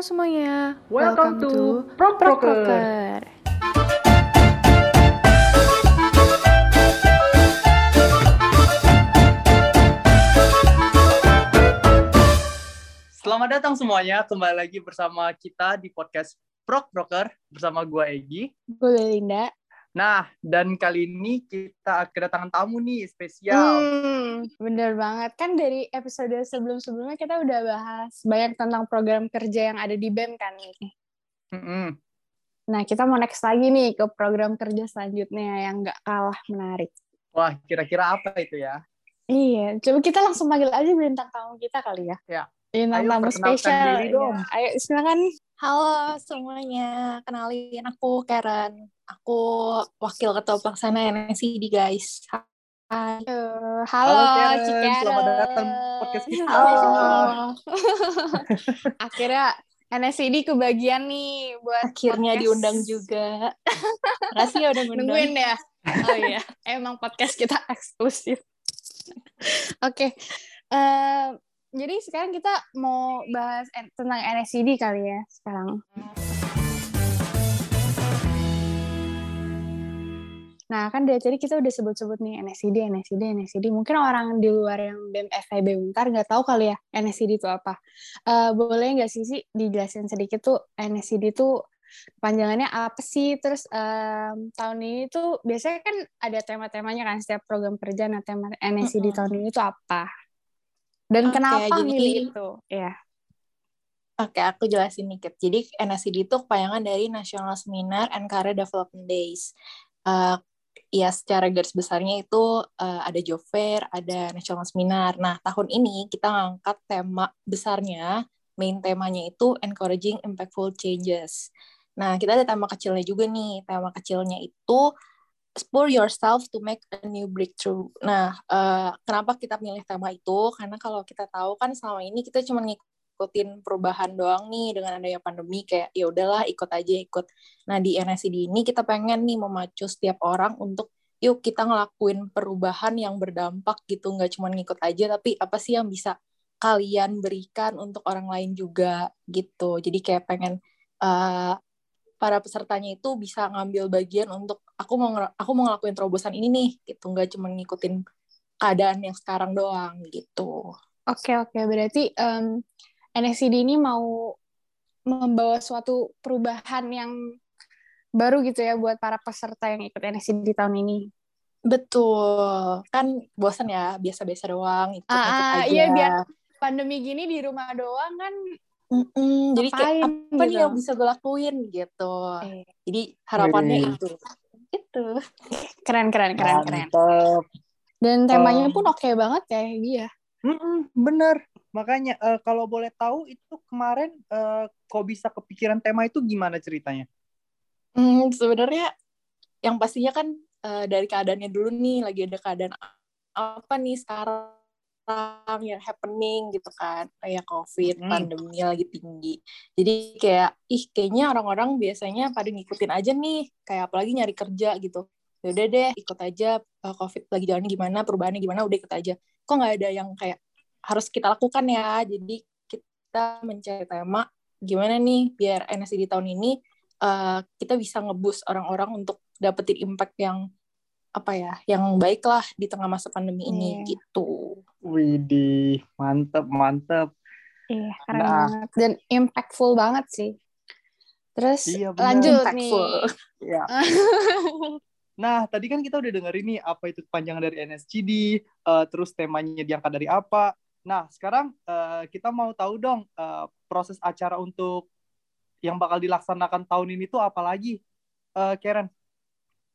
Halo semuanya, Welcome to Prok Proker. Proker. Selamat datang semuanya, kembali lagi bersama kita di podcast Prok Proker bersama gua Egi. Gue Belinda. Nah, dan kali ini kita kedatangan tamu nih spesial. Hmm, bener banget. Kan dari episode sebelum-sebelumnya kita udah bahas banyak tentang program kerja yang ada di BEM kan nih. Mm-mm. Nah, kita mau next lagi nih ke program kerja selanjutnya yang nggak kalah menarik. Wah, kira-kira apa itu ya? Iya, coba kita langsung panggil aja bintang tamu kita kali ya. Ya. Bintang Ayo, tamu perkenalkan spesial. diri dong. Ya. Ayo, silakan. Halo semuanya, kenalin aku Karen. Aku wakil ketua pelaksana NSCD guys. Hai. Eh, halo, Halo, Karen. Selamat datang podcast kita. Halo. Akhirnya NSCD kebagian nih buat Akhirnya podcast. diundang juga. Makasih ya udah ngundang. Nungguin ya. Oh iya, emang podcast kita eksklusif. Oke. eh, jadi sekarang kita mau bahas en- tentang NSCD kali ya sekarang. Nah, kan dari tadi kita udah sebut-sebut nih NSCD, NSCD, NSCD. Mungkin orang di luar yang BEM FIB Untar nggak tahu kali ya NSCD itu apa. Eh, boleh nggak sih sih dijelasin sedikit tuh NSCD itu panjangannya apa sih? Terus em, tahun ini tuh biasanya kan ada tema-temanya kan setiap program kerja. Nah, tema NSCD Mm-mm. tahun ini tuh apa? Dan Oke, kenapa jadi- milih itu? Ya. Oke, aku jelasin dikit. Jadi NSCD itu kepanjangan dari National Seminar and Career Development Days. Eh, ya secara garis besarnya itu eh, ada job fair, ada national seminar. Nah, tahun ini kita ngangkat tema besarnya, main temanya itu encouraging impactful changes. Nah, kita ada tema kecilnya juga nih. Tema kecilnya itu spur yourself to make a new breakthrough. Nah, eh, kenapa kita milih tema itu? Karena kalau kita tahu kan selama ini kita cuma ngikutin perubahan doang nih dengan adanya pandemi kayak ya udahlah ikut aja ikut. Nah di NSCD ini kita pengen nih memacu setiap orang untuk yuk kita ngelakuin perubahan yang berdampak gitu nggak cuma ngikut aja tapi apa sih yang bisa kalian berikan untuk orang lain juga gitu. Jadi kayak pengen eh, para pesertanya itu bisa ngambil bagian untuk aku mau aku mau ngelakuin terobosan ini nih gitu nggak cuma ngikutin keadaan yang sekarang doang gitu. Oke, oke. Berarti em, NSCD ini mau membawa suatu perubahan yang baru gitu ya buat para peserta yang ikut NSCD tahun ini. Betul. Kan bosan ya, biasa-biasa doang, ikut-ikut Ah, ah, aja. iya, biar- Pandemi gini di rumah doang kan Mm-mm, jadi kayak apa nih gitu. yang bisa gue lakuin gitu. Eh, Jadi harapannya itu. Itu. keren, keren, keren, keren. Mantap. Dan temanya Um, pun oke banget ya, dia. Bener. Makanya eh, kalau boleh tahu itu kemarin eh, kok bisa kepikiran tema itu gimana ceritanya? Hmm, sebenarnya yang pastinya kan eh, dari keadaannya dulu nih, lagi ada keadaan apa nih sekarang yang happening gitu kan, kayak COVID, Hmm. pandemi lagi tinggi. Jadi kayak, ih kayaknya orang-orang biasanya pada ngikutin aja nih, kayak apalagi nyari kerja gitu. Yaudah deh, ikut aja eh, COVID lagi jalannya gimana, perubahannya gimana, udah ikut aja. Kok nggak ada yang kayak harus kita lakukan ya? Jadi kita mencari tema gimana nih biar NSCD tahun ini eh, kita bisa ngebus orang-orang untuk dapetin impact yang apa ya, yang baik lah di tengah masa pandemi ini Iya. gitu. Widih, mantep, mantep. Iya, keren Nah. banget. Dan impactful banget sih. Terus Iya, bener. lanjut Impactful. nih. Ya. Nah, tadi kan kita udah dengerin nih apa itu kepanjangan dari NSCD, eh, terus temanya diangkat dari apa. Nah, sekarang eh, kita mau tahu dong eh, proses acara untuk yang bakal dilaksanakan tahun ini tuh apa lagi, Eh, Karen?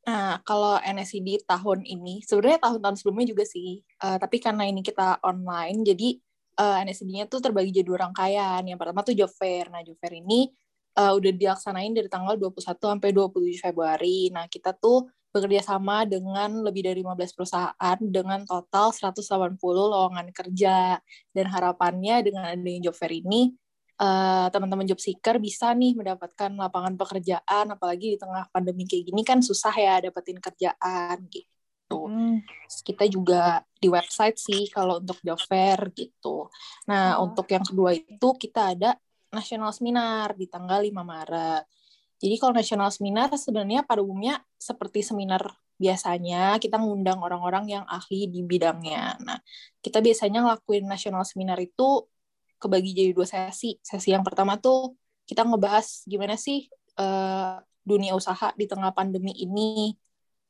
Nah, kalau NSCD tahun ini, sebenarnya tahun-tahun sebelumnya juga sih, eh, tapi karena ini kita online, jadi eh, NSCD-nya tuh terbagi jadi dua rangkaian. Yang pertama tuh job fair. Nah, job fair ini eh, udah dilaksanain dari tanggal 21 sampai 27 Februari. Nah, kita tuh bekerja sama dengan lebih dari 15 perusahaan dengan total 180 lowongan kerja. Dan harapannya dengan adanya job fair ini, eh, teman-teman job seeker bisa nih mendapatkan lapangan pekerjaan, apalagi di tengah pandemi kayak gini kan susah ya dapetin kerjaan gitu. Hmm, Kita juga di website sih kalau untuk job fair gitu. Nah, Oh. untuk yang kedua itu kita ada national seminar di tanggal 5 Maret. Jadi kalau national seminar sebenarnya pada umumnya seperti seminar biasanya kita ngundang orang-orang yang ahli di bidangnya. Nah, kita biasanya ngelakuin national seminar itu kebagi jadi dua sesi. Sesi yang pertama tuh kita ngebahas gimana sih uh, dunia usaha di tengah pandemi ini.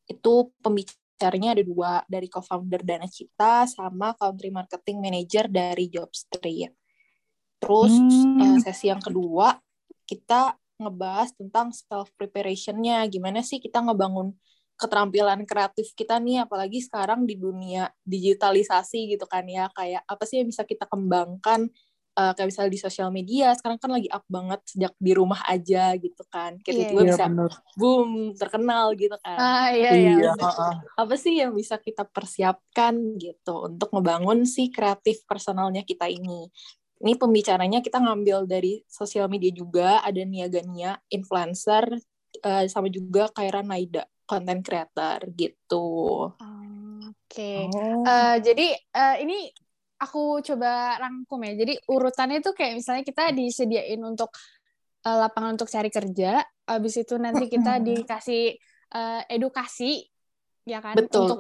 Itu pembicaranya ada dua, dari co-founder Dana Cita sama country marketing manager dari Jobstreet. Terus hmm. uh, sesi yang kedua kita ngebahas tentang self preparationnya gimana sih kita ngebangun keterampilan kreatif kita nih apalagi sekarang di dunia digitalisasi gitu kan ya kayak apa sih yang bisa kita kembangkan uh, kayak misalnya di sosial media sekarang kan lagi up banget sejak di rumah aja gitu kan kayak yeah, tiba-tiba yeah, bisa bener. boom terkenal gitu kan ah, iya, iya, iya. apa sih yang bisa kita persiapkan gitu untuk ngebangun si kreatif personalnya kita ini ini pembicaranya kita ngambil dari sosial media juga ada Niaga Nia influencer uh, sama juga Kaira Naida content creator gitu. Oke. Okay. Oh. Uh, jadi uh, ini aku coba rangkum ya. Jadi urutannya itu kayak misalnya kita disediain untuk uh, lapangan untuk cari kerja, habis itu nanti kita dikasih uh, edukasi ya kan Betul. untuk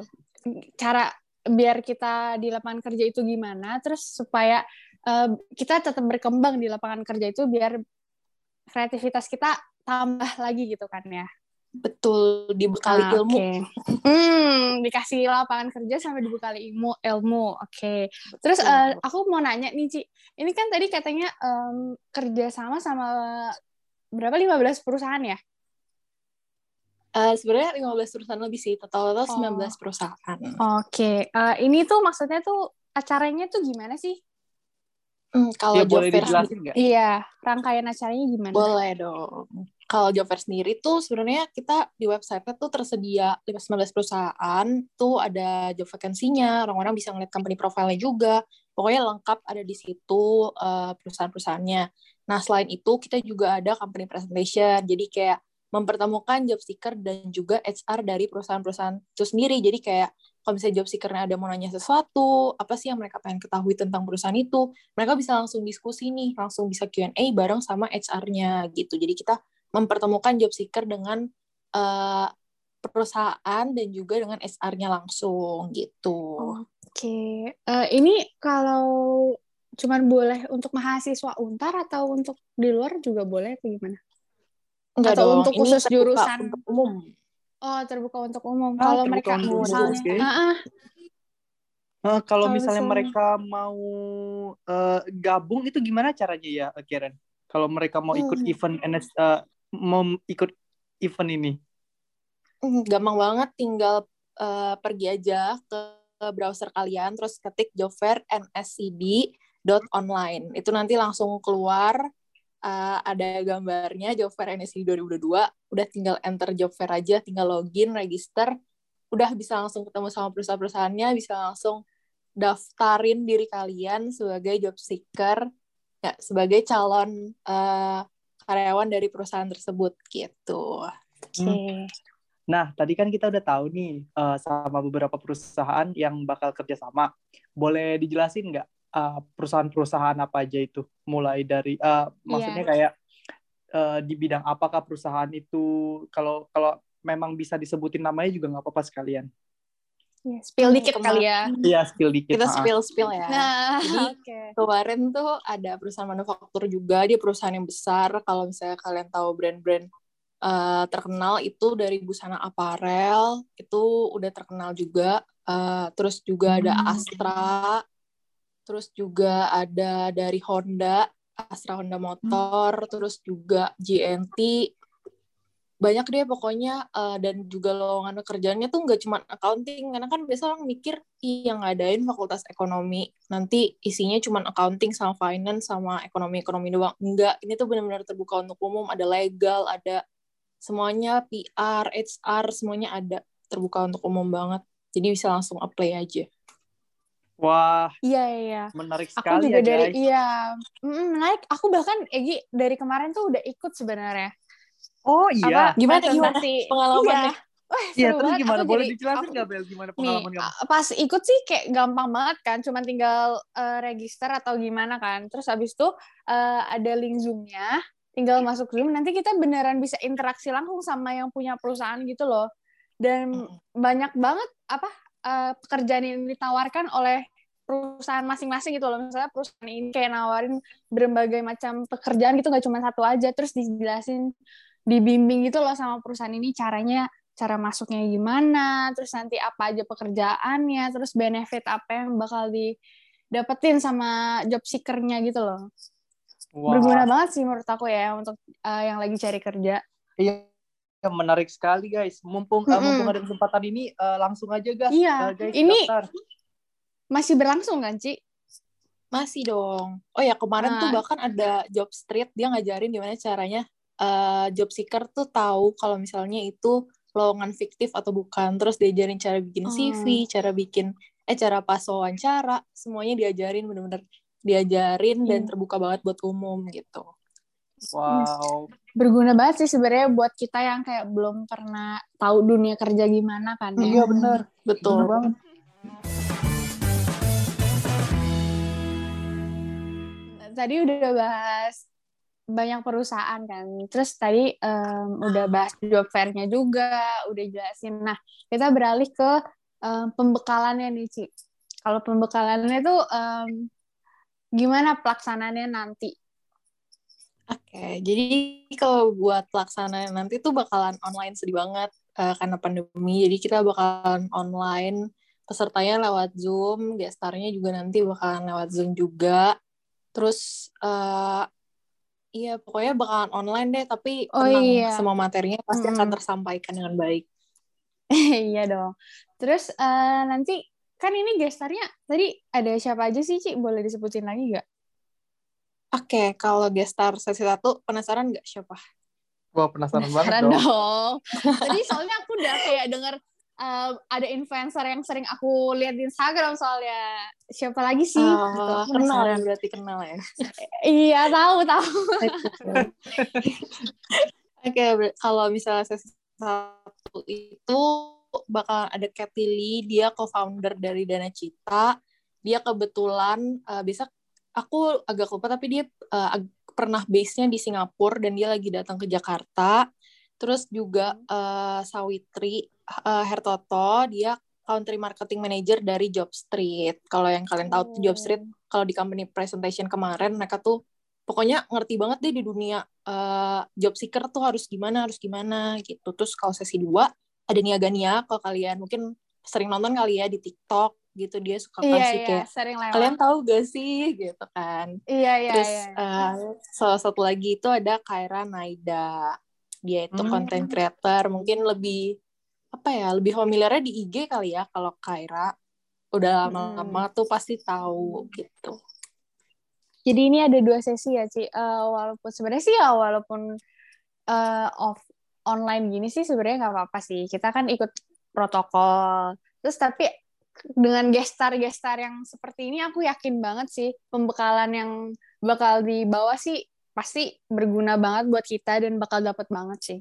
cara biar kita di lapangan kerja itu gimana, terus supaya uh, kita tetap berkembang di lapangan kerja itu biar kreativitas kita tambah lagi gitu kan ya. Betul, dibekali ah, ilmu. Okay. Hmm, dikasih lapangan kerja sampai dibekali ilmu. ilmu. Oke. Okay. Terus uh, aku mau nanya nih, Ci. Ini kan tadi katanya um, kerja sama sama berapa 15 perusahaan ya? Uh, sebenarnya 15 perusahaan lebih sih, total total oh. 19 perusahaan. Oke. Okay. Uh, eh, ini tuh maksudnya tuh acaranya tuh gimana sih? Hmm, kalau ya, boleh dijelasin nggak? Iya, rangkaian acaranya gimana? Boleh dong. Kalau job fair sendiri tuh sebenarnya kita di website-nya tuh tersedia 19 perusahaan, tuh ada job vacancy-nya, orang-orang bisa ngeliat company profile-nya juga. Pokoknya lengkap ada di situ uh, perusahaan-perusahaannya. Nah, selain itu kita juga ada company presentation. Jadi kayak mempertemukan job seeker dan juga HR dari perusahaan-perusahaan itu sendiri. Jadi kayak kalau misalnya job seekernya ada mau nanya sesuatu, apa sih yang mereka pengen ketahui tentang perusahaan itu, mereka bisa langsung diskusi nih, langsung bisa Q&A bareng sama HR-nya gitu. Jadi kita mempertemukan job seeker dengan uh, perusahaan dan juga dengan HR-nya langsung gitu. Oke, okay. uh, eh, ini kalau cuman boleh untuk mahasiswa untar atau untuk di luar juga boleh atau gimana? Enggak atau dong, untuk khusus jurusan untuk umum. Oh, terbuka untuk umum. Ah, kalau mereka misalnya, okay. uh -uh. Uh, kalau misalnya mereka mau uh, gabung itu gimana caranya ya, Karen? Kalau mereka mau ikut hmm. event NS, uh, mau ikut event ini? Hmm, gampang banget, tinggal uh, pergi aja ke, browser kalian, terus ketik nscd.online. Itu nanti langsung keluar uh, ada gambarnya job fair NSC 2022 udah tinggal enter fair aja tinggal login register udah bisa langsung ketemu sama perusahaan-perusahaannya bisa langsung daftarin diri kalian sebagai job seeker ya sebagai calon uh, karyawan dari perusahaan tersebut gitu. Oke. Okay. Nah, tadi kan kita udah tahu nih uh, sama beberapa perusahaan yang bakal kerja sama. Boleh dijelasin nggak uh, perusahaan-perusahaan apa aja itu mulai dari uh, maksudnya yeah. kayak uh, di bidang apakah perusahaan itu kalau kalau memang bisa disebutin namanya juga nggak apa-apa sekalian. Yeah, spill dikit kali ya. Iya, spill dikit. Kita spill spill ya. Nah, Jadi okay. kemarin tuh ada perusahaan manufaktur juga, dia perusahaan yang besar. Kalau misalnya kalian tahu brand-brand uh, terkenal itu dari busana aparel itu udah terkenal juga. Uh, terus juga ada hmm. Astra, terus juga ada dari Honda, Astra Honda Motor, hmm. terus juga GNT, banyak deh pokoknya uh, dan juga lowongan kerjanya tuh nggak cuma accounting karena kan biasa orang mikir iya ngadain fakultas ekonomi nanti isinya cuma accounting sama finance sama ekonomi ekonomi doang enggak ini tuh benar-benar terbuka untuk umum ada legal ada semuanya PR HR semuanya ada terbuka untuk umum banget jadi bisa langsung apply aja Wah. Iya iya. Menarik sekali aku juga ya, dari iya. Menarik. Aku bahkan Egi dari kemarin tuh udah ikut sebenarnya. Oh iya. Apa, gimana gimana pengalamannya? Iya. Wah, Iya, terus banget. gimana? Aku Boleh jadi- dijelasin nggak, Bel? Gimana Nih, pengalaman kamu? a- pas ikut sih kayak gampang banget kan, cuma tinggal eh, register atau gimana kan. Terus abis itu eh, ada link Zoom-nya, tinggal masuk Zoom, nanti kita beneran bisa interaksi langsung sama yang punya perusahaan gitu loh. Dan banyak banget apa eh, pekerjaan yang ditawarkan oleh perusahaan masing-masing gitu loh. Misalnya perusahaan ini kayak nawarin berbagai macam pekerjaan gitu, nggak cuma satu aja. Terus dijelasin, dibimbing gitu loh sama perusahaan ini caranya cara masuknya gimana, terus nanti apa aja pekerjaannya, terus benefit apa yang bakal didapetin sama job seeker-nya gitu loh. Wah, Berguna banget sih menurut aku ya untuk uh, yang lagi cari kerja. iya, menarik sekali guys. Mumpung eh, Mm-mm. mumpung ada kesempatan ini, eh, langsung aja guys. Iya, Eh, guys, ini- daftar. Masih berlangsung kan, Ci? Masih dong. Oh ya kemarin tuh Nah. bahkan ada job street dia ngajarin gimana caranya eh, job seeker tuh tahu kalau misalnya itu lowongan fiktif atau bukan. Terus diajarin cara bikin CV, cara bikin eh cara pas wawancara, semuanya diajarin bener-bener diajarin dan Hmm. terbuka banget buat umum gitu. Wow. Berguna banget sih sebenarnya buat kita yang kayak belum pernah tahu dunia kerja gimana kan ya. Iya benar. Betul. Benar banget. Tadi udah bahas banyak perusahaan kan. Terus tadi em, udah bahas job fair-nya juga, udah jelasin. Nah, kita beralih ke em, pembekalannya nih, Ci. Kalau pembekalannya tuh em, gimana pelaksanaannya nanti? Oke, jadi kalau buat pelaksanaan nanti tuh bakalan online sedih banget eh, karena pandemi. Jadi kita bakalan online, pesertanya lewat Zoom, gestarnya juga nanti bakalan lewat Zoom juga. Terus eh iya pokoknya bakalan online deh, tapi Oh, tenang iya. semua materinya pasti akan Mm. tersampaikan dengan baik. iya dong. Terus eh, nanti kan ini gestarnya tadi ada siapa aja sih, Ci? Boleh disebutin lagi nggak? Oke, kalau gestar sesi satu penasaran nggak siapa? Wah, penasaran banget dong. dong. Tadi soalnya aku udah kayak denger uh, ada influencer yang sering aku lihat di Instagram soalnya. Siapa lagi sih? Gitu, aku kenal penasaran. berarti kenal ya. Iya, tahu, tahu. Oke, ber- kalau misalnya sesi satu itu bakal ada Kathy Lee, dia co-founder dari Dana Cita. Dia kebetulan uh, bisa aku agak lupa tapi dia uh, ag- pernah base-nya di Singapura dan dia lagi datang ke Jakarta. Terus juga uh, Sawitri uh, Hertoto, dia country marketing manager dari Job Street. Kalau yang kalian tahu tuh Job Street kalau di company presentation kemarin mereka tuh pokoknya ngerti banget deh di dunia eh, job seeker tuh harus gimana harus gimana gitu. Terus kalau sesi dua ada Niaga Nia kalau kalian mungkin sering nonton kali ya di TikTok gitu. Dia suka Iya, kasih iya, kayak sering lewat. kalian tahu gak sih? gitu kan. Iya, iya, terus iya. eh, salah satu lagi itu ada Kaira Naida dia itu Hmm. content creator mungkin lebih apa ya lebih familiarnya di IG kali ya kalau Kaira udah lama-lama tuh pasti tahu gitu Jadi ini ada dua sesi ya, Ci. Eh, walaupun sebenarnya sih ya, walaupun eh, off online gini sih sebenarnya nggak apa-apa sih. Kita kan ikut protokol. Terus tapi dengan gestar-gestar yang seperti ini aku yakin banget sih pembekalan yang bakal dibawa sih pasti berguna banget buat kita dan bakal dapet banget sih.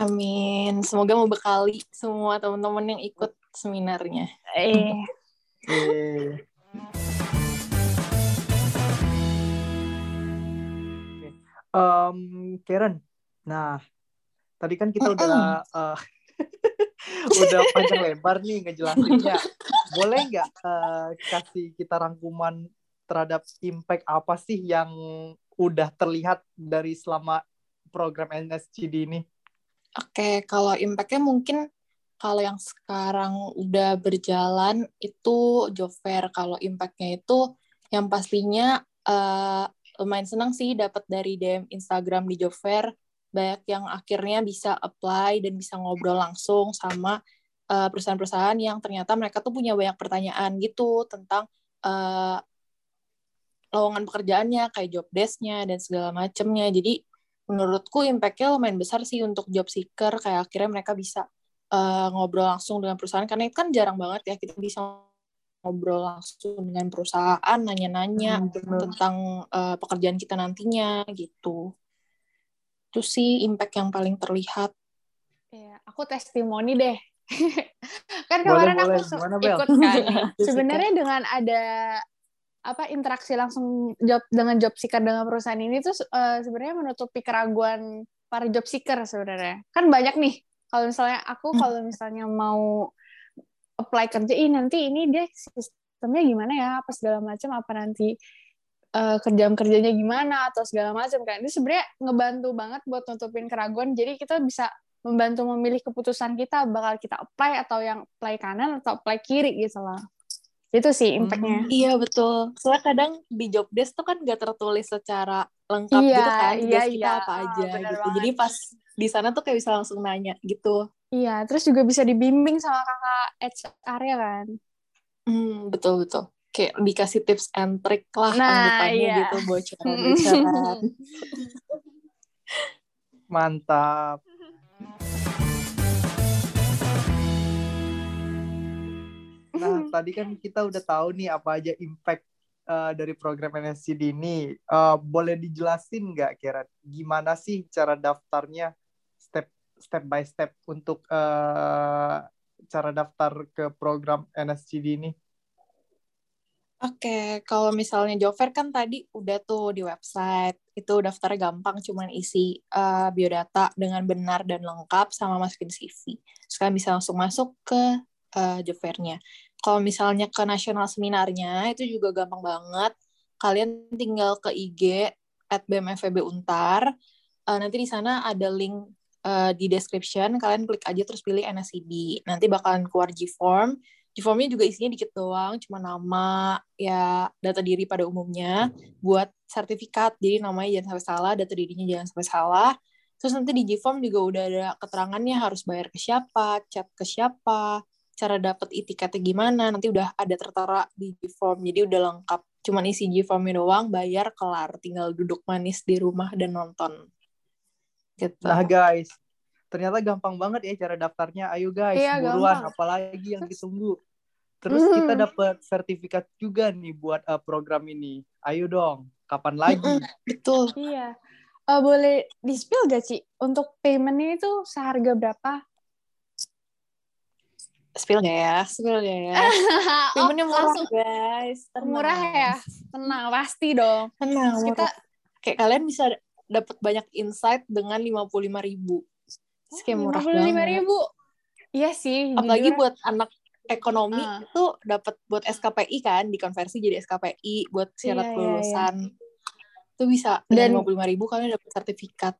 Amin. Semoga membekali semua teman-teman yang ikut seminarnya. Eh, Oke. Oke. Em, Karen, nah tadi kan kita udah eh, udah panjang lebar nih ngejelasinnya. Boleh nggak eh, kasih kita rangkuman terhadap impact apa sih yang udah terlihat dari selama program NSCD ini? Oke, kalau impact-nya mungkin kalau yang sekarang udah berjalan itu job. Kalau impact-nya itu yang pastinya eh, lumayan senang sih dapat dari DM Instagram di job fair. Banyak yang akhirnya bisa apply dan bisa ngobrol langsung sama eh, perusahaan-perusahaan yang ternyata mereka tuh punya banyak pertanyaan gitu tentang eh, lowongan pekerjaannya, kayak job desk-nya dan segala macemnya. Jadi menurutku impact-nya lumayan besar sih untuk job seeker kayak akhirnya mereka bisa uh, ngobrol langsung dengan perusahaan karena itu kan jarang banget ya kita bisa ngobrol langsung dengan perusahaan nanya-nanya Hmm, tentang uh, pekerjaan kita nantinya gitu itu sih impact yang paling terlihat Iya. aku testimoni deh. kan Boleh, kemarin boleh. aku Gimana, Bel? ikut kan. Sebenarnya dengan ada apa interaksi langsung job dengan job seeker dengan perusahaan ini tuh eh, sebenarnya menutupi keraguan para job seeker sebenarnya. Kan banyak nih kalau misalnya aku Hmm. kalau misalnya mau apply kerja "Ih, nanti ini dia sistemnya gimana ya apa segala macam apa nanti eh, kerjaan kerjanya gimana atau segala macam kan itu sebenarnya ngebantu banget buat nutupin keraguan jadi kita bisa membantu memilih keputusan kita bakal kita apply atau yang apply kanan atau apply kiri gitu loh itu sih impactnya Iya betul. Soalnya kadang di job desk tuh kan gak tertulis secara lengkap Iya, gitu kan. iya, Tugas kita iya. apa aja bener gitu. banget. Jadi pas di sana tuh kayak bisa langsung nanya gitu. iya terus juga bisa dibimbing sama kakak HR ya kan Hmm, betul betul. Kayak dikasih tips and trick lah Nah, anggapannya iya. gitu bocoran-bocoran. Mantap. Nah, tadi kan kita udah tahu nih apa aja impact eh, dari program NSCD ini. Eh, boleh dijelasin nggak kira gimana sih cara daftarnya step step by step untuk eh, cara daftar ke program NSCD ini? Oke, kalau misalnya fair kan tadi udah tuh di website. Itu daftarnya gampang, cuman isi eh, biodata dengan benar dan lengkap sama masukin CV. Sekarang bisa langsung masuk ke job fair-nya. Kalau misalnya ke nasional seminarnya, itu juga gampang banget. Kalian tinggal ke IG at BMFB Untar. Eh, nanti di sana ada link eh, di description. Kalian klik aja terus pilih NSCD. Nanti bakalan keluar G-form di formnya juga isinya dikit doang, cuma nama, ya data diri pada umumnya, buat sertifikat, jadi namanya jangan sampai salah, data dirinya jangan sampai salah. Terus nanti di G-form juga udah ada keterangannya harus bayar ke siapa, chat ke siapa, cara dapat e-tiketnya gimana, nanti udah ada tertera di G-form, jadi udah lengkap. Cuman isi G-formnya doang, bayar, kelar. Tinggal duduk manis di rumah dan nonton. Gitu. Nah guys, ternyata gampang banget ya cara daftarnya. Ayo guys, Iya, buruan gampang. apalagi yang ditunggu. Terus Hmm. kita dapat sertifikat juga nih buat uh, program ini. Ayo dong, kapan lagi? Betul. iya Eh, boleh di spill gak sih untuk paymentnya itu seharga berapa Spill gak ya? Spill gak ya? oh, Paymentnya murah langsung guys. Tenang. murah ya tenang pasti dong Tenang. Terus kita murah. kayak kalian bisa dapat banyak insight dengan lima puluh lima ribu. Terus kayak murah lima banget. ribu iya sih Apalagi jujur. buat anak ekonomi Ah. itu dapat buat SKPI kan dikonversi jadi SKPI buat syarat Iya, iya, kelulusan. Itu bisa Dan- dengan lima puluh lima ribu kalian dapat sertifikat.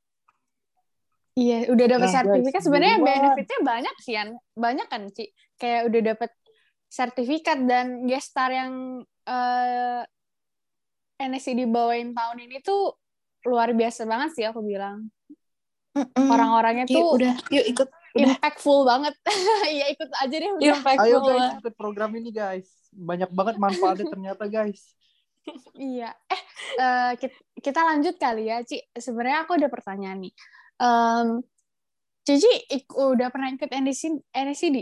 Iya, udah dapat Nah, sertifikat. Sebenarnya benefitnya banyak sih, An. Banyak kan, Ci? Kayak udah dapat sertifikat dan gestar yang eh NSC dibawain tahun ini tuh luar biasa banget sih aku bilang. Orang-orangnya Yuk, tuh udah yuk ikut udah impactful banget. Iya, ikut aja deh udah. impact Ayo banget. guys, ikut program ini guys. Banyak banget manfaatnya ternyata guys. Iya. Eh, eh, kit- kita lanjut kali ya, Ci. Sebenarnya aku ada pertanyaan nih. Em, Cici ik- udah pernah ikut NSC, NSCD?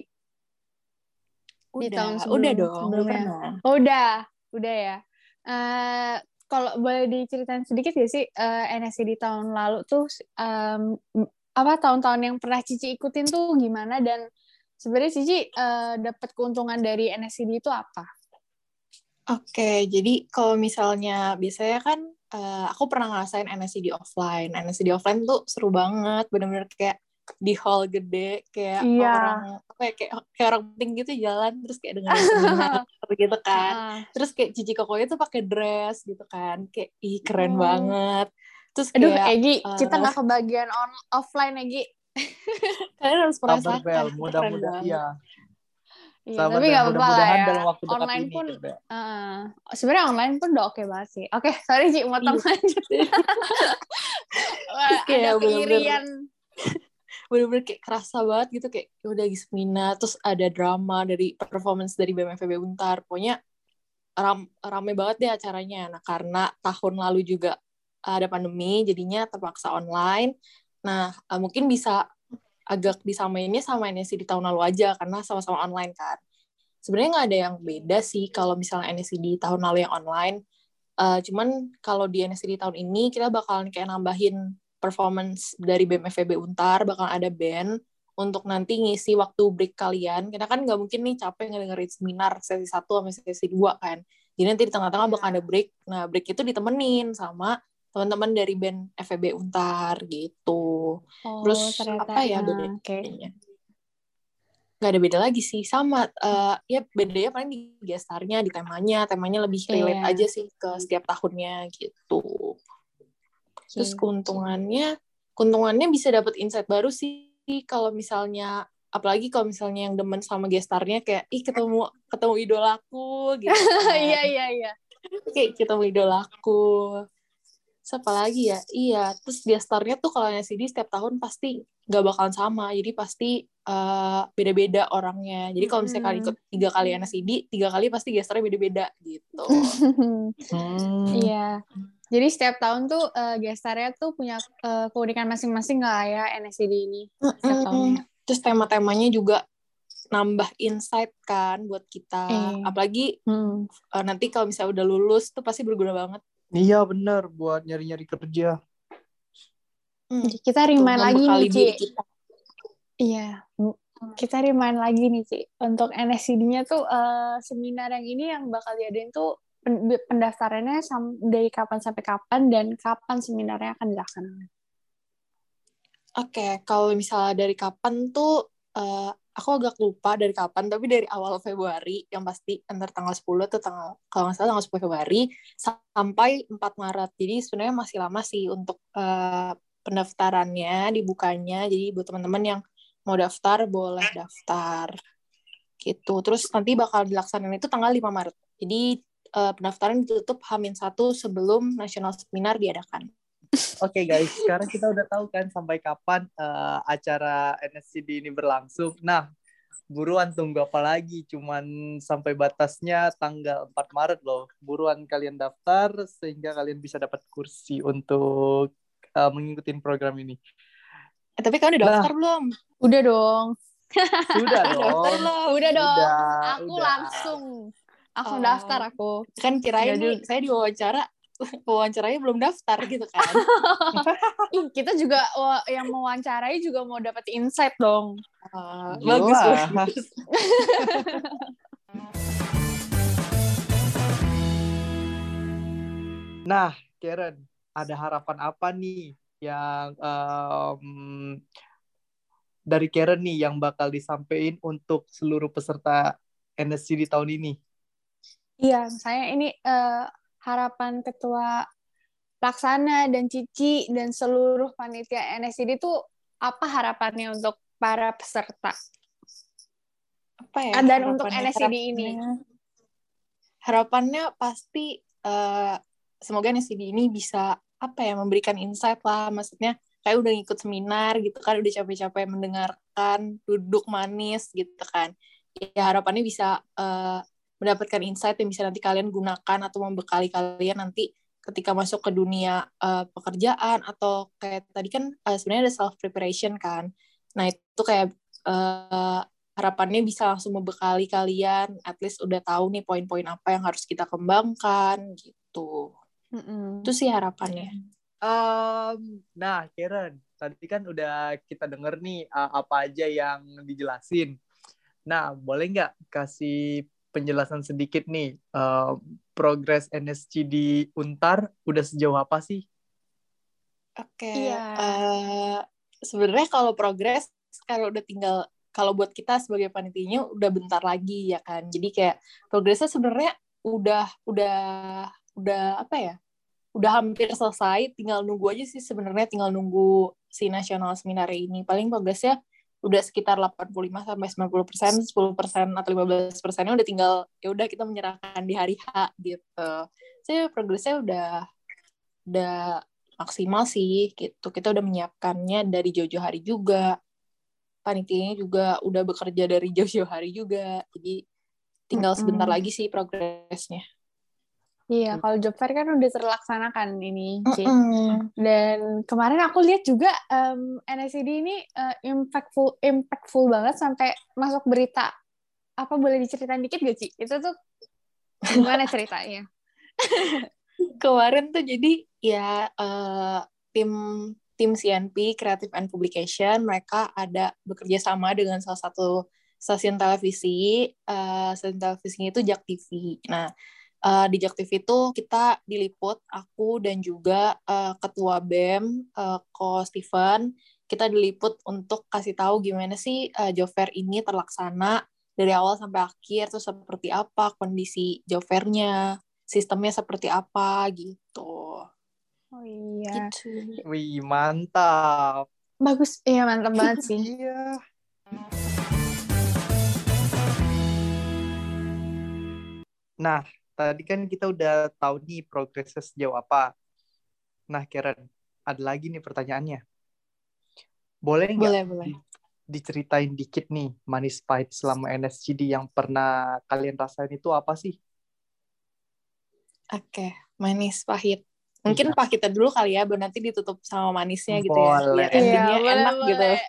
Di Udah, tahun sebelum- udah dong, udah sebelumnya. pernah. Oh, udah, udah ya. Eh kalau boleh diceritain sedikit gak sih eh, NSC di tahun lalu tuh em, apa tahun-tahun yang pernah Cici ikutin tuh gimana dan sebenarnya Cici eh, dapat keuntungan dari NSCD itu apa? Oke, jadi kalau misalnya biasanya kan eh, aku pernah ngerasain NSC di offline. NSC di offline tuh seru banget, bener-bener kayak di hall gede, kayak Iya. orang apa ya, kayak kayak orang penting gitu jalan terus kayak dengan gitu kan. Ah. Terus kayak Cici Kokonya tuh pakai dress gitu kan, kayak ih keren Oh. banget. Terus Aduh, kayak Egi, eh, kita nggak kebagian on offline Egi. kalian harus merasakan. Mudah-mudahan banget. Ya. Iya, tapi nggak apa-apa lah ya. dalam waktu dekat Online ini, pun, eh, sebenarnya online pun udah oke banget sih. Oke, sorry Ci, motong Iya. lanjut. Wah, kayak ada keirian. bener-bener kayak kerasa banget gitu kayak ya udah lagi seminar terus ada drama dari performance dari BMFB Untar pokoknya ram, rame banget deh acaranya nah karena tahun lalu juga ada pandemi jadinya terpaksa online nah eh, mungkin bisa agak disamainnya sama NSC di tahun lalu aja karena sama-sama online kan sebenarnya nggak ada yang beda sih kalau misalnya NSC di tahun lalu yang online Eh, cuman kalau di NSC di tahun ini kita bakalan kayak nambahin performance dari BMFB Untar bakal ada band untuk nanti ngisi waktu break kalian. Karena kan nggak mungkin nih capek ngedengerin seminar sesi 1 sama sesi 2 kan. Jadi nanti di tengah-tengah bakal ada break. Nah, break itu ditemenin sama teman-teman dari band FEB Untar gitu. Oh, Terus apa ya oke. bedanya? Gak ada beda lagi sih sama eh, ya bedanya paling di gestarnya di temanya temanya lebih relate Iya. aja sih ke setiap tahunnya gitu terus keuntungannya keuntungannya bisa dapat insight baru sih kalau misalnya apalagi kalau misalnya yang demen sama gestarnya kayak ih ketemu ketemu idolaku gitu kan. Iya iya iya. kayak ketemu idolaku Terus apa lagi ya iya terus gestarnya tuh kalau NCD setiap tahun pasti nggak bakalan sama jadi pasti eh, beda-beda orangnya jadi kalau misalnya kalian ikut tiga kali NCD tiga kali pasti gestarnya beda-beda gitu Hmm. Iya. Jadi setiap tahun tuh eh, gestarnya tuh punya eh, keunikan masing-masing nggak ya NSCD ini setiap tahunnya. terus tema-temanya juga nambah insight kan buat kita Iya. apalagi Hmm. eh, nanti kalau misalnya udah lulus tuh pasti berguna banget Iya bener buat nyari-nyari kerja. Hmm, Jadi kita remind lagi nih, Ci. kita. Iya. Kita remind lagi nih, Ci. Untuk NSCD-nya tuh eh, seminar yang ini yang bakal diadain tuh pen- pendaftarannya sam- dari kapan sampai kapan dan kapan seminarnya akan dilaksanakan. Oke, kalau misalnya dari kapan tuh eh, aku agak lupa dari kapan, tapi dari awal Februari yang pasti antar tanggal 10 atau tanggal kalau nggak salah tanggal 10 Februari sampai 4 Maret. Jadi sebenarnya masih lama sih untuk eh, pendaftarannya dibukanya. Jadi buat teman-teman yang mau daftar boleh daftar gitu. Terus nanti bakal dilaksanakan itu tanggal 5 Maret. Jadi eh, pendaftaran ditutup Hamin satu sebelum nasional seminar diadakan. Oke guys, sekarang kita udah tahu kan sampai kapan eh, acara NSCD ini berlangsung. Nah, buruan tunggu apa lagi? Cuman sampai batasnya tanggal 4 Maret loh. Buruan kalian daftar sehingga kalian bisa dapat kursi untuk eh, mengikuti program ini. Eh, tapi kamu udah Nah. daftar belum? Udah dong. Sudah Udah daftar dong. belum? Udah dong. Udah, aku udah. langsung langsung Oh. daftar aku. kan kirain nih saya diwawancara wawancaranya belum daftar gitu kan Ih, kita juga yang mewawancarai juga mau dapat insight dong. Eh, Jelas. bagus bagus Nah, Karen, ada harapan apa nih yang em, dari Karen nih yang bakal disampaikan untuk seluruh peserta NSC di tahun ini? Iya, saya ini eh, harapan ketua Laksana dan Cici dan seluruh panitia NSCD itu apa harapannya untuk para peserta? apa ya dan untuk harapannya? NSCD ini. Harapannya- pasti eh, semoga NSCD ini bisa apa ya memberikan insight lah maksudnya kayak udah ngikut seminar gitu kan udah capek-capek mendengarkan duduk manis gitu kan ya harapannya bisa eh, mendapatkan insight yang bisa nanti kalian gunakan atau membekali kalian nanti ketika masuk ke dunia eh, pekerjaan atau kayak tadi kan eh, sebenarnya ada self preparation kan nah itu kayak eh, harapannya bisa langsung membekali kalian at least udah tahu nih poin-poin apa yang harus kita kembangkan gitu Mm-mm. itu sih harapannya Em, nah, Karen, tadi kan udah kita denger nih uh, apa aja yang dijelasin. Nah, boleh nggak kasih penjelasan sedikit nih um, progres NSC di Untar udah sejauh apa sih? Oke. Iya. eh, sebenarnya kalau progres kalau udah tinggal kalau buat kita sebagai panitianya udah bentar lagi ya kan. Jadi kayak progresnya sebenarnya udah udah udah apa ya? Udah hampir selesai, tinggal nunggu aja sih sebenarnya tinggal nunggu si nasional seminar ini. Paling progresnya udah sekitar 85 sampai 90 persen, 10 persen atau 15 persennya udah tinggal ya udah kita menyerahkan di hari H gitu. Saya progresnya udah udah maksimal sih gitu. Kita udah menyiapkannya dari jauh-jauh hari juga. Panitianya juga udah bekerja dari jauh-jauh hari juga. Jadi tinggal sebentar lagi sih progresnya. Iya, kalau job fair kan udah terlaksanakan ini, Ci. Mm-mm. Dan kemarin aku lihat juga em, NSCD ini eh, impactful impactful banget sampai masuk berita. Apa boleh diceritain dikit gak, Ci? Itu tuh gimana ceritanya? Kemarin tuh jadi ya eh, tim tim CNP Creative and Publication mereka ada bekerja sama dengan salah satu stasiun televisi uh, stasiun televisinya itu Jak TV. Nah uh, di Jak TV itu kita diliput aku dan juga uh, ketua BEM uh, Ko Steven kita diliput untuk kasih tahu gimana sih uh, job fair ini terlaksana dari awal sampai akhir terus seperti apa kondisi job fair-nya sistemnya seperti apa gitu. Oh iya. Gitu. Wih, mantap. Bagus. Iya, mantap banget sih. Iya. Nah, tadi kan kita udah tahu nih progresnya sejauh apa. Nah, Karen, ada lagi nih pertanyaannya. Boleh nggak Boleh, boleh. di- diceritain dikit nih manis pahit selama NSCD yang pernah kalian rasain itu apa sih? Oke, manis pahit. Mungkin Iya. pahitnya dulu kali ya, baru nanti ditutup sama manisnya gitu ya. Boleh. Biar endingnya Iya, enak boleh, gitu. boleh.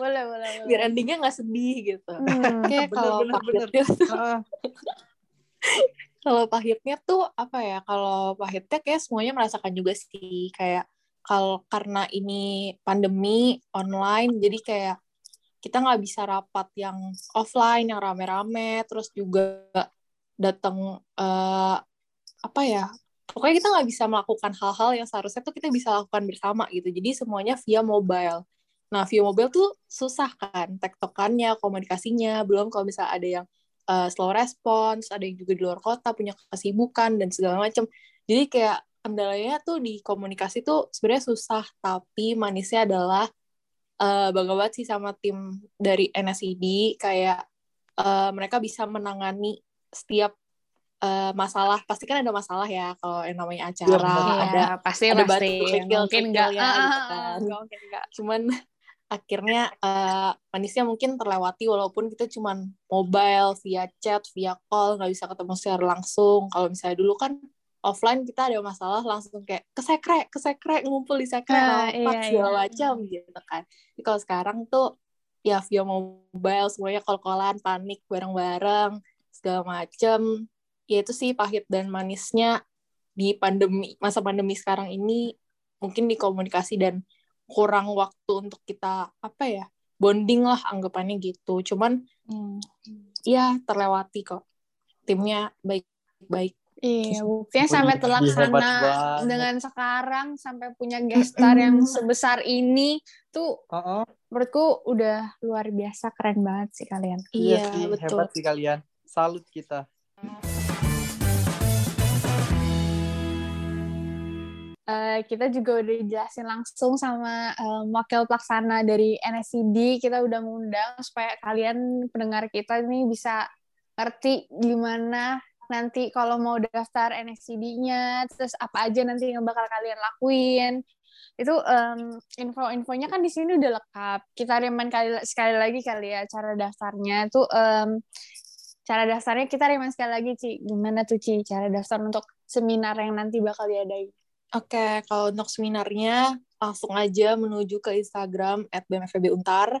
boleh, boleh, boleh. Biar endingnya nggak sedih gitu. Hmm. Oke, kalau bener, bener. kalau pahitnya tuh apa ya? Kalau pahitnya kayak semuanya merasakan juga sih. Kayak kalau karena ini pandemi online, jadi kayak kita nggak bisa rapat yang offline, yang rame-rame, terus juga datang eh, apa ya? Pokoknya kita nggak bisa melakukan hal-hal yang seharusnya tuh kita bisa lakukan bersama gitu. Jadi semuanya via mobile. Nah, via mobile tuh susah kan, tektokannya, komunikasinya. Belum kalau misalnya ada yang uh, slow response, ada yang juga di luar kota punya kesibukan dan segala macam. Jadi kayak kendalanya tuh di komunikasi tuh sebenarnya susah, tapi manisnya adalah uh, bangga banget sih sama tim dari NSID kayak uh, mereka bisa menangani setiap uh, masalah. Pasti kan ada masalah ya kalau yang namanya acara, benar. ada Iya, pasti ada pasti. batu kerikil- Mungkin enggak. kerikilnya gitu Ah, kan. enggak mungkin enggak. cuman akhirnya eh, manisnya mungkin terlewati walaupun kita cuman mobile via chat via call nggak bisa ketemu secara langsung. Kalau misalnya dulu kan offline kita ada masalah langsung kayak ke sekre ke sekre ngumpul di sekre Ah, rapat iya, segala iya. macam gitu kan. Tapi kalau sekarang tuh ya via mobile semuanya call-callan panik bareng-bareng segala macam ya itu sih pahit dan manisnya di pandemi masa pandemi sekarang ini mungkin di komunikasi dan kurang waktu untuk kita apa ya bonding lah anggapannya gitu cuman Hmm. ya terlewati kok timnya baik-baik Iya, buktinya sampai iya, terlaksana dengan sekarang sampai punya gestar yang sebesar ini tuh Heeh. menurutku udah luar biasa keren banget sih kalian. iya sih, betul hebat sih kalian. Salut kita. Eh, kita juga udah dijelasin langsung sama eh, wakil pelaksana dari NSCD. Kita udah ngundang supaya kalian pendengar kita nih bisa ngerti gimana nanti kalau mau daftar NSCD-nya, terus apa aja nanti yang bakal kalian lakuin. Itu em, info-infonya kan di sini udah lengkap. Kita remind kali sekali lagi kali ya cara daftarnya. Itu em, cara daftarnya kita remind sekali lagi, Ci. Gimana tuh, Ci, cara daftar untuk seminar yang nanti bakal diadain? Oke, kalau untuk seminarnya langsung aja menuju ke Instagram @bmfbuntar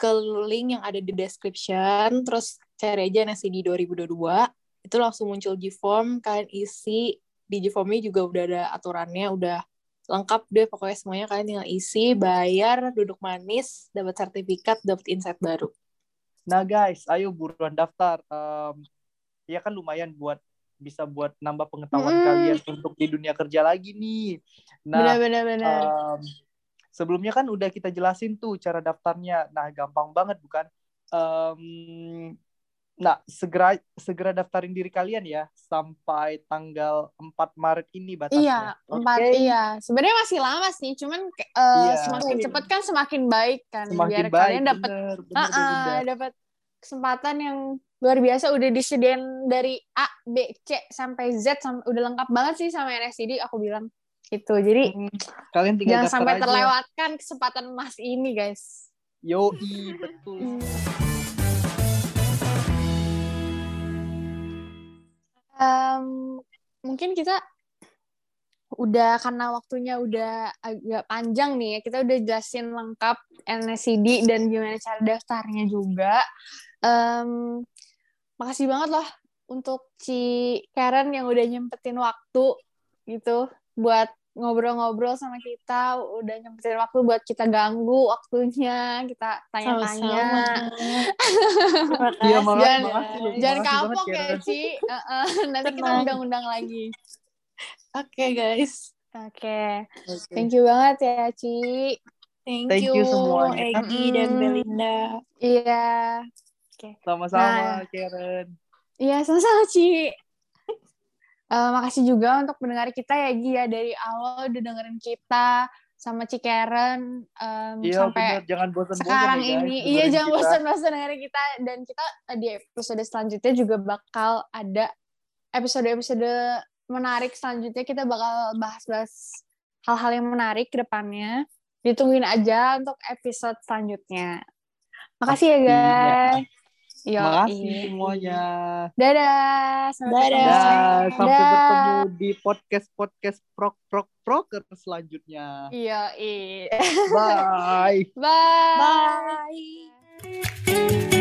ke link yang ada di description, terus cari aja NSCD 2022, itu langsung muncul G-form, kalian isi, di G-formnya juga udah ada aturannya, udah lengkap deh pokoknya semuanya kalian tinggal isi, bayar, duduk manis, dapat sertifikat, dapat insight baru. Nah guys, ayo buruan daftar. Em, ya kan lumayan buat bisa buat nambah pengetahuan Mm. kalian untuk di dunia kerja lagi nih. Nah, Benar-benar benar. em, sebelumnya kan udah kita jelasin tuh cara daftarnya. Nah, gampang banget bukan? Em, nah, segera segera daftarin diri kalian ya sampai tanggal 4 Maret ini batasnya. Iya, empat Oke? iya. Sebenarnya masih lama sih, cuman eh, Iya. semakin cepat kan semakin baik kan, Semakin biar baik. kalian dapat dapat kesempatan yang luar biasa udah disediain dari A, B, C sampai Z sam- udah lengkap banget sih sama NSCD aku bilang gitu. Jadi Hmm, Kalian tinggal jangan sampai aja. terlewatkan kesempatan emas ini, guys. Yoi, betul. Em, mungkin kita udah karena waktunya udah agak panjang nih ya kita udah jelasin lengkap NSCD dan gimana cara daftarnya juga Em, makasih banget loh untuk si Karen yang udah nyempetin waktu gitu buat ngobrol-ngobrol sama kita, udah nyempetin waktu buat kita ganggu waktunya, kita tanya-tanya. Iya, makasih, Jangan, jangan kapok ya. Ci. Uh-uh, Nanti kita undang-undang lagi. Oke guys, Oke. Oke. Thank you banget ya, Ci. thank, Thank you semuanya. Egi dan Mm. Belinda. Iya. Sama-sama, Nah. Karen. Iya, sama-sama, Ci. Eh, makasih juga untuk pendengar kita ya, Gi, ya. Dari awal udah dengerin kita sama Ci Karen em, Iya, sampai bener. Jangan bosan-bosan sekarang ya, ini. Iya, jangan bosan-bosan dengerin kita. Dan kita di episode selanjutnya juga bakal ada episode-episode menarik selanjutnya. Kita bakal bahas-bahas hal-hal yang menarik ke depannya. Ditungguin aja untuk episode selanjutnya. Makasih ya, guys. Yo, Makasih semuanya. Dadah. Sampai Dadah. ketemu. Dah, sampai Dah. bertemu di podcast-podcast prok-prok proker selanjutnya. Iya, iya. Bye. Bye. Bye.